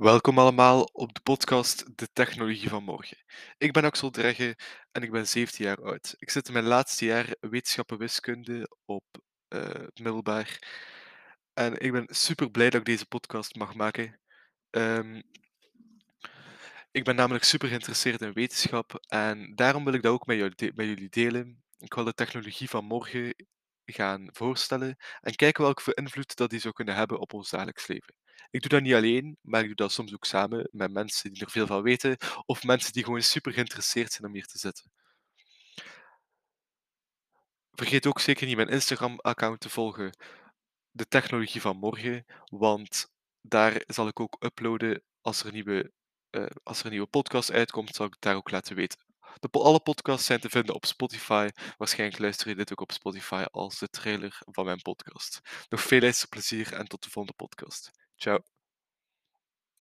Welkom allemaal op de podcast De Technologie van Morgen. Ik ben Axel Dregge en ik ben 17 jaar oud. Ik zit in mijn laatste jaar wetenschappen wiskunde op uh, het middelbaar. En ik ben super blij dat ik deze podcast mag maken. Um, ik ben namelijk super geïnteresseerd in wetenschap en daarom wil ik dat ook met, met jullie delen. Ik wil de technologie van morgen gaan voorstellen en kijken welke invloed dat die zou kunnen hebben op ons dagelijks leven. Ik doe dat niet alleen, maar ik doe dat soms ook samen met mensen die er veel van weten of mensen die gewoon super geïnteresseerd zijn om hier te zitten. Vergeet ook zeker niet mijn Instagram-account te volgen, de technologie van morgen, want daar zal ik ook uploaden als er, nieuwe, uh, als er een nieuwe podcast uitkomt, zal ik daar ook laten weten. De, alle podcasts zijn te vinden op Spotify. Waarschijnlijk luister je dit ook op Spotify als de trailer van mijn podcast. Nog veel luisterplezier en tot de volgende podcast. Ciao.